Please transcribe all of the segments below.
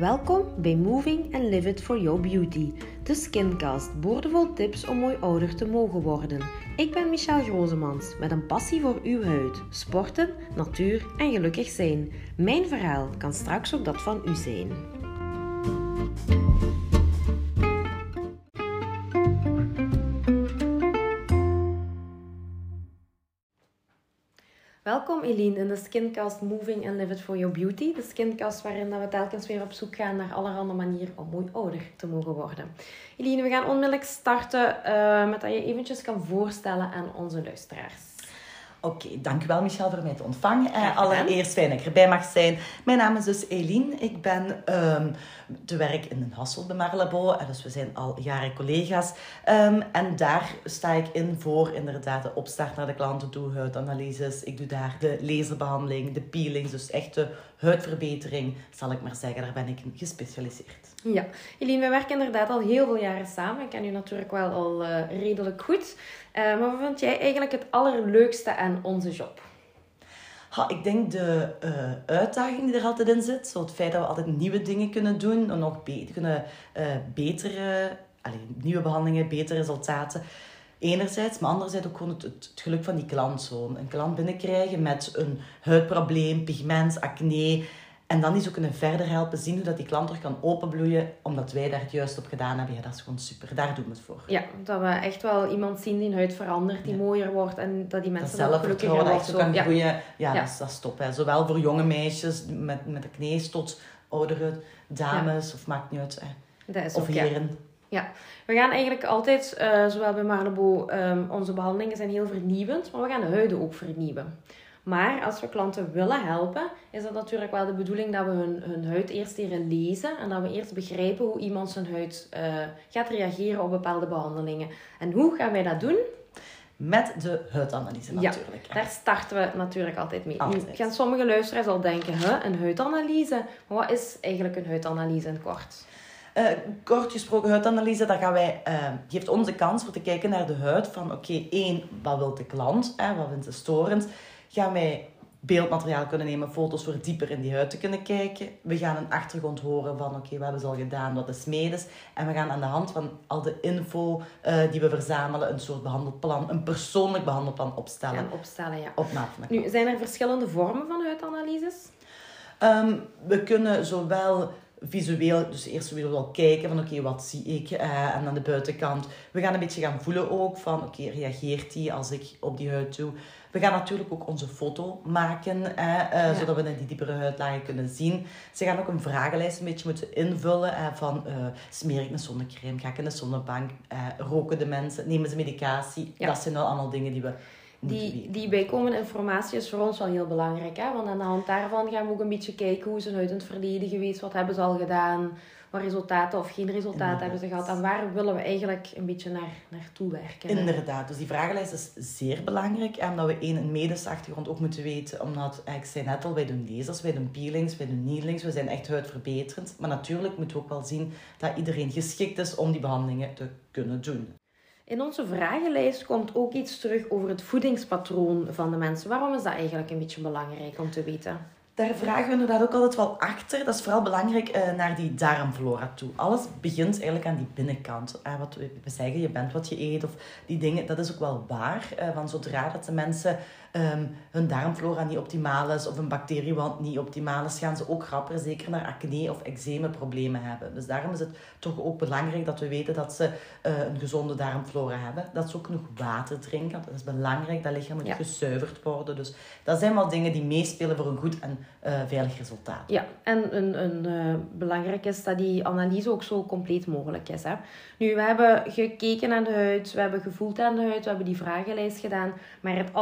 Welkom bij Moving and Live It for Your Beauty, de Skincast, boordevol tips om mooi ouder te mogen worden. Ik ben Michelle Grozemans met een passie voor uw huid, sporten, natuur en gelukkig zijn. Mijn verhaal kan straks ook dat van u zijn. Welkom Eline in de Skincast Moving and Live It For Your Beauty. De skincast waarin we telkens weer op zoek gaan naar allerhande manieren om mooi ouder te mogen worden. Eline, we gaan onmiddellijk starten uh, met dat je eventjes kan voorstellen aan onze luisteraars. Oké, dankjewel Michel voor mij te ontvangen. Uh, allereerst fijn dat ik erbij mag zijn. Mijn naam is dus Eline. Ik ben um, te werk in een Hassel bij Marlebo. Dus we zijn al jaren collega's. Um, en daar sta ik in voor inderdaad de opstart naar de klanten toe, huidanalyses. Ik doe daar de laserbehandeling, de peelings, dus echt de huidverbetering, zal ik maar zeggen. Daar ben ik in gespecialiseerd. Ja, Eline, we werken inderdaad al heel veel jaren samen. Ik ken u natuurlijk wel al uh, redelijk goed. Uh, maar wat vind jij eigenlijk het allerleukste aan onze job? Ik denk de uh, uitdaging die er altijd in zit. Zo het feit dat we altijd nieuwe dingen kunnen doen. En nog beter, kunnen uh, betere, allee, nieuwe behandelingen, betere resultaten. Enerzijds, maar anderzijds ook gewoon het, het, geluk van die klant. Zo. Een klant binnenkrijgen met een huidprobleem, pigment, acne. En dan die zo kunnen verder helpen zien hoe dat die klant terug kan openbloeien, omdat wij daar het juist op gedaan hebben. Ja, dat is gewoon super. Daar doen we het voor. Ja, dat we echt wel iemand zien die huid verandert, die mooier wordt en dat die mensen dat worden. Dat zo kan ja. groeien. Ja, Dat, is, dat is top. Hè. Zowel voor jonge meisjes met, met acne tot oudere dames, of maakt niet uit. Hè. Dat is of ook, heren. Ja, we gaan eigenlijk altijd, uh, zowel bij Marlebo, um, onze behandelingen zijn heel vernieuwend, maar we gaan de huiden ook vernieuwen. Maar als we klanten willen helpen, is het natuurlijk wel de bedoeling dat we hun, hun huid eerst leren lezen. En dat we eerst begrijpen hoe iemand zijn huid uh, gaat reageren op bepaalde behandelingen. En hoe gaan wij dat doen? Met de huidanalyse natuurlijk. Ja, daar starten we natuurlijk altijd mee. Nu gaan sommige luisteraars al denken, huh, een huidanalyse? Maar wat is eigenlijk een huidanalyse in kort? Uh, kort gesproken, huidanalyse, dat gaan wij, uh, geeft ons de kans voor te kijken naar de huid van, oké, okay, één, wat wil de klant? Hè, wat vindt ze storend? Gaan wij beeldmateriaal kunnen nemen, foto's voor dieper in die huid te kunnen kijken. We gaan een achtergrond horen van, oké, we hebben ze al gedaan, wat is medes. En we gaan aan de hand van al de info uh, die we verzamelen, een soort behandelplan, een persoonlijk behandelplan opstellen. Gaan opstellen, ja. Op maat Nu, zijn er verschillende vormen van huidanalyses? Um, we kunnen zowel visueel, dus eerst willen we wel kijken van oké, wat zie ik? Uh, en aan de buitenkant. We gaan een beetje gaan voelen ook van oké, reageert die als ik op die huid doe? We gaan natuurlijk ook onze foto maken, uh, zodat we die diepere huidlagen kunnen zien. Ze gaan ook een vragenlijst een beetje moeten invullen uh, van smeer ik een zonnecrème, ga ik in de zonnebank, roken de mensen, nemen ze medicatie? Dat zijn wel allemaal dingen die we die, die bijkomende informatie is voor ons wel heel belangrijk. Hè? Want aan de hand daarvan gaan we ook een beetje kijken hoe ze uit het verleden geweest, wat hebben ze al gedaan, wat resultaten of geen resultaten hebben ze gehad en waar willen we eigenlijk een beetje naar, naartoe werken. Inderdaad, dus die vragenlijst is zeer belangrijk. En omdat we één, een medische achtergrond ook moeten weten, omdat, ik zei net al, wij doen lasers, wij doen peelings, wij doen needlings, we zijn echt huidverbeterend. Maar natuurlijk moeten we ook wel zien dat iedereen geschikt is om die behandelingen te kunnen doen. In onze vragenlijst komt ook iets terug over het voedingspatroon van de mensen. Waarom is dat eigenlijk een beetje belangrijk om te weten? Daar vragen we inderdaad ook altijd wel achter. Dat is vooral belangrijk uh, naar die darmflora toe. Alles begint eigenlijk aan die binnenkant. Uh, wat we, zeggen, je bent wat je eet of die dingen. Dat is ook wel waar. Uh, van zodra dat de mensen um, hun darmflora niet optimaal is of een bacteriewand niet optimaal is, gaan ze ook rapper zeker naar acne of eczemeproblemen hebben. Dus daarom is het toch ook belangrijk dat we weten dat ze uh, een gezonde darmflora hebben. Dat ze ook nog water drinken. Dat is belangrijk. Dat lichaam moet ja. gezuiverd worden. Dus dat zijn wel dingen die meespelen voor een goed en uh, veilig resultaat. Ja, en een, een, uh, belangrijk is dat die analyse ook zo compleet mogelijk is. Hè? Nu, we hebben gekeken naar de huid, we hebben gevoeld aan de huid, we hebben die vragenlijst gedaan. Maar het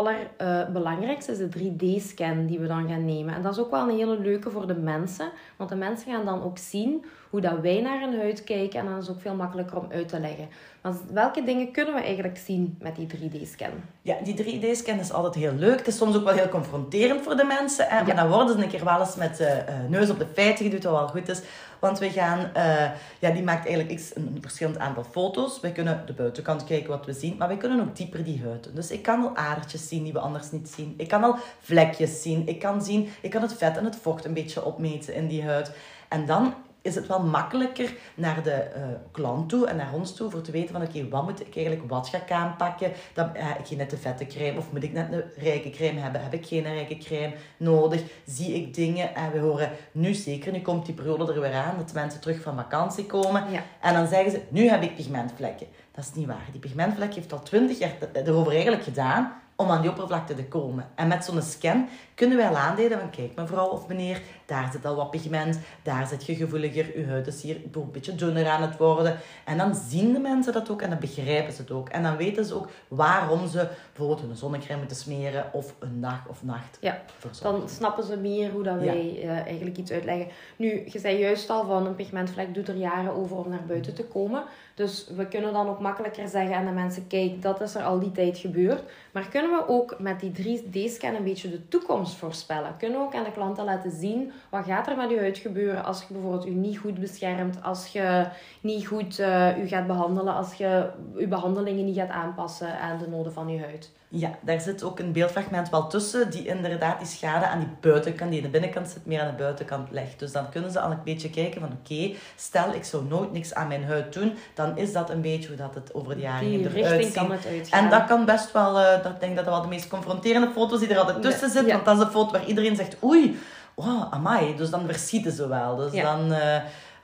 allerbelangrijkste is de 3D-scan die we dan gaan nemen. En dat is ook wel een hele leuke voor de mensen. Want de mensen gaan dan ook zien hoe dat wij naar een huid kijken. En dan is het ook veel makkelijker om uit te leggen. Want welke dingen kunnen we eigenlijk zien met die 3D-scan? Ja, die 3D-scan is altijd heel leuk. Het is soms ook wel heel confronterend voor de mensen. Hè? Maar dan worden ze een keer wel eens met de uh, neus op de feiten geduwd, wat wel goed is. Want we gaan, uh, ja, die maakt eigenlijk een verschillend aantal foto's. We kunnen de buitenkant kijken wat we zien, maar we kunnen ook dieper die huid Dus ik kan al adertjes zien die we anders niet zien. Ik kan al vlekjes zien. Ik kan zien, ik kan het vet en het vocht een beetje opmeten in die huid. En dan is het wel makkelijker naar de uh, klant toe en naar ons toe voor te weten van oké, wat moet ik eigenlijk, wat ga ik aanpakken? Dan, uh, ik net de vette crème of moet ik net een rijke crème hebben? Heb ik geen rijke crème nodig? Zie ik dingen? En we horen nu zeker, nu komt die periode er weer aan, dat mensen terug van vakantie komen. En dan zeggen ze, nu heb ik pigmentvlekken. Dat is niet waar. Die pigmentvlek heeft al twintig jaar erover eigenlijk gedaan om aan die oppervlakte te komen. En met zo'n scan kunnen wij al aanduiden van kijk mevrouw of meneer, daar zit al wat pigment, daar zit je gevoeliger, je huid is hier een beetje dunner aan het worden. En dan zien de mensen dat ook en dan begrijpen ze het ook. En dan weten ze ook waarom ze bijvoorbeeld een zonnecrème moeten smeren of een dag of nacht Ja, dan snappen ze meer hoe dat wij uh, eigenlijk iets uitleggen. Nu, je zei juist al van een pigmentvlek doet er jaren over om naar buiten te komen. Dus we kunnen dan ook makkelijker zeggen aan de mensen, kijk, dat is er al die tijd gebeurd. Maar kunnen we ook met die 3D-scan een beetje de toekomst voorspellen? Kunnen we ook aan de klanten laten zien, wat gaat er met je huid gebeuren als je bijvoorbeeld je niet goed beschermt, als je niet goed uh, u gaat behandelen, als je je behandelingen niet gaat aanpassen aan de noden van je huid? Ja, daar zit ook een beeldfragment wel tussen die inderdaad die schade aan die buitenkant, die aan de binnenkant zit, meer aan de buitenkant legt. Dus dan kunnen ze al een beetje kijken van oké, stel ik zou nooit niks aan mijn huid doen, dan is dat een beetje hoe dat het over de jaren die eruit uitgaan. En dat kan best wel, uh, dat denk dat dat wel de meest confronterende foto's die er altijd tussen zitten, want dat is een foto waar iedereen zegt oei, oh, amai, dus dan verschieten ze wel. Dus dan... Uh,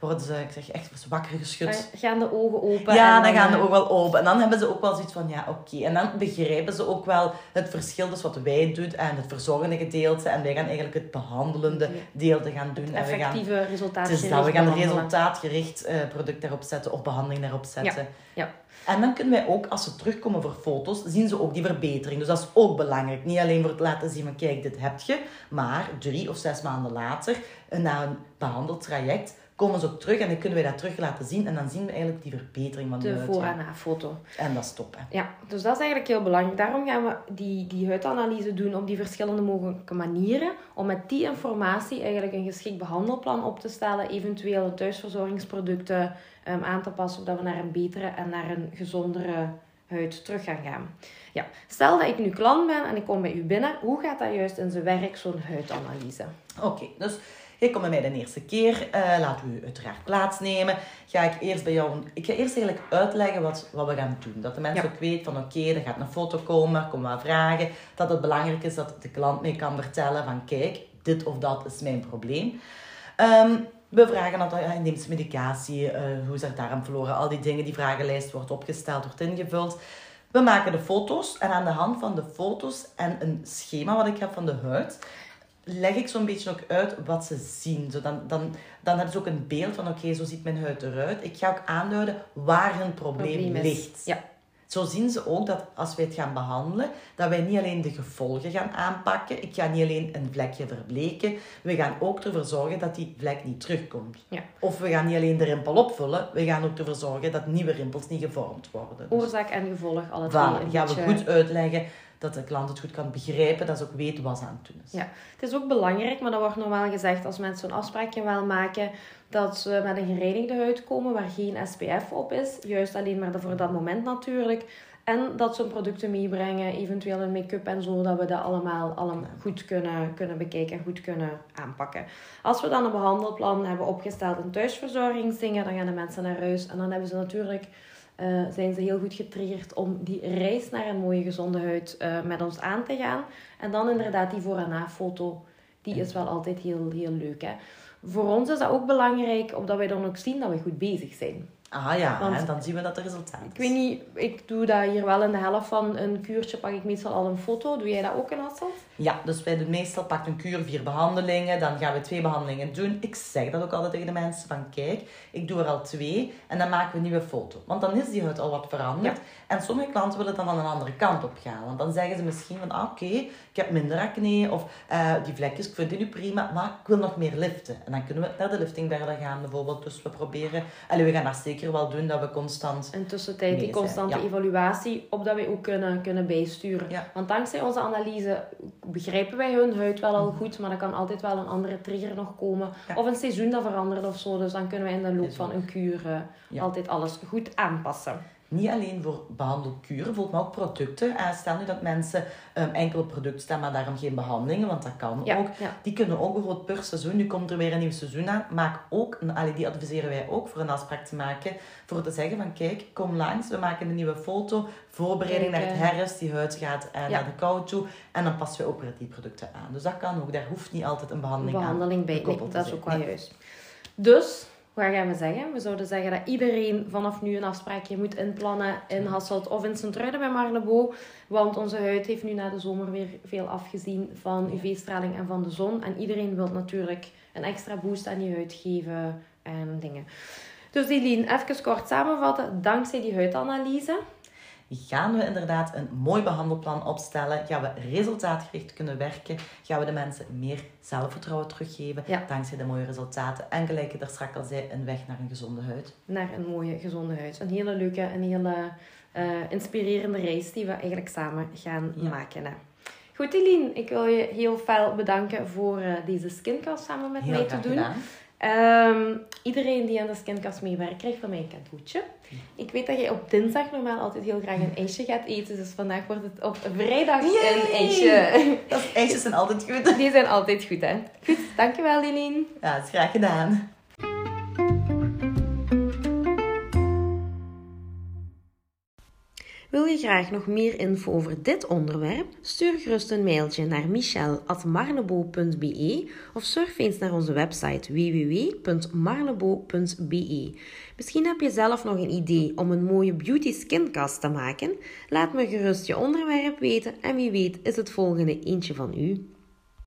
worden ze, ik zeg echt, wakker geschud. Gaan de ogen open? Ja, dan, gaan de eh, ogen wel open. En dan hebben ze ook wel zoiets van, ja, oké. En dan begrijpen ze ook wel het verschil dus wat wij doen en het verzorgende gedeelte. En wij gaan eigenlijk het behandelende gedeelte gaan doen. Het effectieve en resultaatgericht dus dat, we gaan een resultaatgericht uh, product daarop zetten of behandeling daarop zetten. Ja. ja. En dan kunnen wij ook, als ze terugkomen voor foto's, zien ze ook die verbetering. Dus dat is ook belangrijk. Niet alleen voor het laten zien van, kijk, dit heb je. Maar drie of zes maanden later, na een behandeltraject komen ze ook terug en dan kunnen wij dat terug laten zien. En dan zien we eigenlijk die verbetering van de, de voor- en na-foto. En dat is top. Hè? Ja, dus dat is eigenlijk heel belangrijk. Daarom gaan we die, die huidanalyse doen op die verschillende mogelijke manieren. Om met die informatie eigenlijk een geschikt behandelplan op te stellen. Eventueel de thuisverzorgingsproducten um, aan te passen. Zodat we naar een betere en naar een gezondere huid terug gaan gaan. Ja, stel dat ik nu klant ben en ik kom bij u binnen. Hoe gaat dat juist in zijn werk, zo'n huidanalyse? Oké, dus je komt bij mij de eerste keer. Uh, laat u uiteraard plaatsnemen. Ga ik eerst bij jou... Ik ga eerst eigenlijk uitleggen wat, wat we gaan doen. Dat de mensen ook weten van oké, er gaat een foto komen. Komen wat vragen. Dat het belangrijk is dat de klant mee kan vertellen van kijk, dit of dat is mijn probleem. Um, we vragen dat hij neemt medicatie, uh, hoe is er darmflora, al die dingen. Die vragenlijst wordt opgesteld, wordt ingevuld. We maken de foto's en aan de hand van de foto's en een schema wat ik heb van de huid, leg ik zo'n beetje ook uit wat ze zien. Zo dan, dan, dan hebben ze ook een beeld van, oké, zo ziet mijn huid eruit. Ik ga ook aanduiden waar hun probleem, ligt. Ja. Zo zien ze ook dat als wij het gaan behandelen, dat wij niet alleen de gevolgen gaan aanpakken. Ik ga niet alleen een vlekje verbleken. We gaan ook ervoor zorgen dat die vlek niet terugkomt. Ja. Of we gaan niet alleen de rimpel opvullen. We gaan ook ervoor zorgen dat nieuwe rimpels niet gevormd worden. Oorzaak en gevolg, alle twee. Voilà, gaan we goed uitleggen dat de klant het goed kan begrijpen, dat ze ook weten wat ze aan het doen is. Ja, het is ook belangrijk, maar dat wordt normaal gezegd als mensen zo'n afspraakje wel maken, dat ze met een gereinigde huid komen waar geen SPF op is. Juist alleen maar voor dat moment natuurlijk. En dat ze hun producten meebrengen, eventueel een make-up en zo, dat we dat allemaal, allemaal goed kunnen, kunnen bekijken en goed kunnen aanpakken. Als we dan een behandelplan hebben opgesteld, een thuisverzorgingsdingen, dan gaan de mensen naar huis en dan hebben ze natuurlijk uh, zijn ze heel goed getriggerd om die reis naar een mooie gezonde huid uh, met ons aan te gaan. En dan inderdaad die voor- en na-foto, die is wel altijd heel, heel leuk. Hè? Voor ons is dat ook belangrijk, omdat wij dan ook zien dat we goed bezig zijn. Ah ja, Want, dan zien we dat er resultaat is. Ik weet niet, ik doe dat hier wel in de helft van een kuurtje, pak ik meestal al een foto. Doe jij dat ook in Hasselt? Ja, dus wij doen meestal, pak een kuur, vier behandelingen. Dan gaan we twee behandelingen doen. Ik zeg dat ook altijd tegen de mensen, van kijk, ik doe er al twee en dan maken we een nieuwe foto. Want dan is die huid al wat veranderd. En sommige klanten willen dan aan een andere kant op gaan. Want dan zeggen ze misschien van, ah, oké, ik heb minder acne of uh, die vlekjes, ik vind die nu prima, maar ik wil nog meer liften. En dan kunnen we naar de lifting verder gaan bijvoorbeeld. Dus we proberen, allee, we gaan daar zeker wel doen dat we constant. En tussentijd die constante evaluatie, opdat we ook kunnen, kunnen bijsturen. Want dankzij onze analyse begrijpen wij hun huid wel al goed, maar er kan altijd wel een andere trigger nog komen. Of een seizoen dat verandert of zo. Dus dan kunnen wij in de loop van een kuur uh, altijd alles goed aanpassen. Niet alleen voor behandelkuren, bijvoorbeeld, maar ook producten. Uh, stel nu dat mensen um, enkele producten staan, maar daarom geen behandelingen, want dat kan ook. Die kunnen ook bijvoorbeeld per seizoen, nu komt er weer een nieuw seizoen aan, maak ook, allee, die adviseren wij ook voor een afspraak te maken, voor te zeggen van kijk, kom langs, we maken een nieuwe foto, voorbereiding naar het herfst, die huid gaat uh, naar de kou toe, en dan passen we ook weer die producten aan. Dus dat kan ook, daar hoeft niet altijd een behandeling, behandeling aan bij. Nee, dat is ook wel juist. Dus wat gaan we zeggen? We zouden zeggen dat iedereen vanaf nu een afspraakje moet inplannen in Hasselt of in Sint-Truiden bij Marlebo. Want onze huid heeft nu na de zomer weer veel afgezien van UV-straling en van de zon. En iedereen wil natuurlijk een extra boost aan die huid geven en dingen. Dus Eline, even kort samenvatten. Dankzij die huidanalyse gaan we inderdaad een mooi behandelplan opstellen, gaan we resultaatgericht kunnen werken, gaan we de mensen meer zelfvertrouwen teruggeven, dankzij de mooie resultaten. En gelijk je daar straks al zei, een weg naar een gezonde huid. Naar een mooie, gezonde huid. Een hele leuke, een hele uh, inspirerende reis die we eigenlijk samen gaan maken. Hè. Goed, Eline, ik wil je heel veel bedanken voor uh, deze skincast samen met mij te doen. Um, iedereen die aan de skincast meewerkt, krijgt van mij een cadeautje. Ik weet dat jij op dinsdag normaal altijd heel graag een ijsje gaat eten. Dus vandaag wordt het op vrijdag een ijsje. Dat ijsjes zijn altijd goed. Die zijn altijd goed, hè. Goed, dankjewel Lilien. Ja, het is graag gedaan. Wil je graag nog meer info over dit onderwerp? Stuur gerust een mailtje naar michel.marlebo.be of surf eens naar onze website www.marlebo.be. Misschien heb je zelf nog een idee om een mooie beauty skincast te maken? Laat me gerust je onderwerp weten en wie weet is het volgende eentje van u.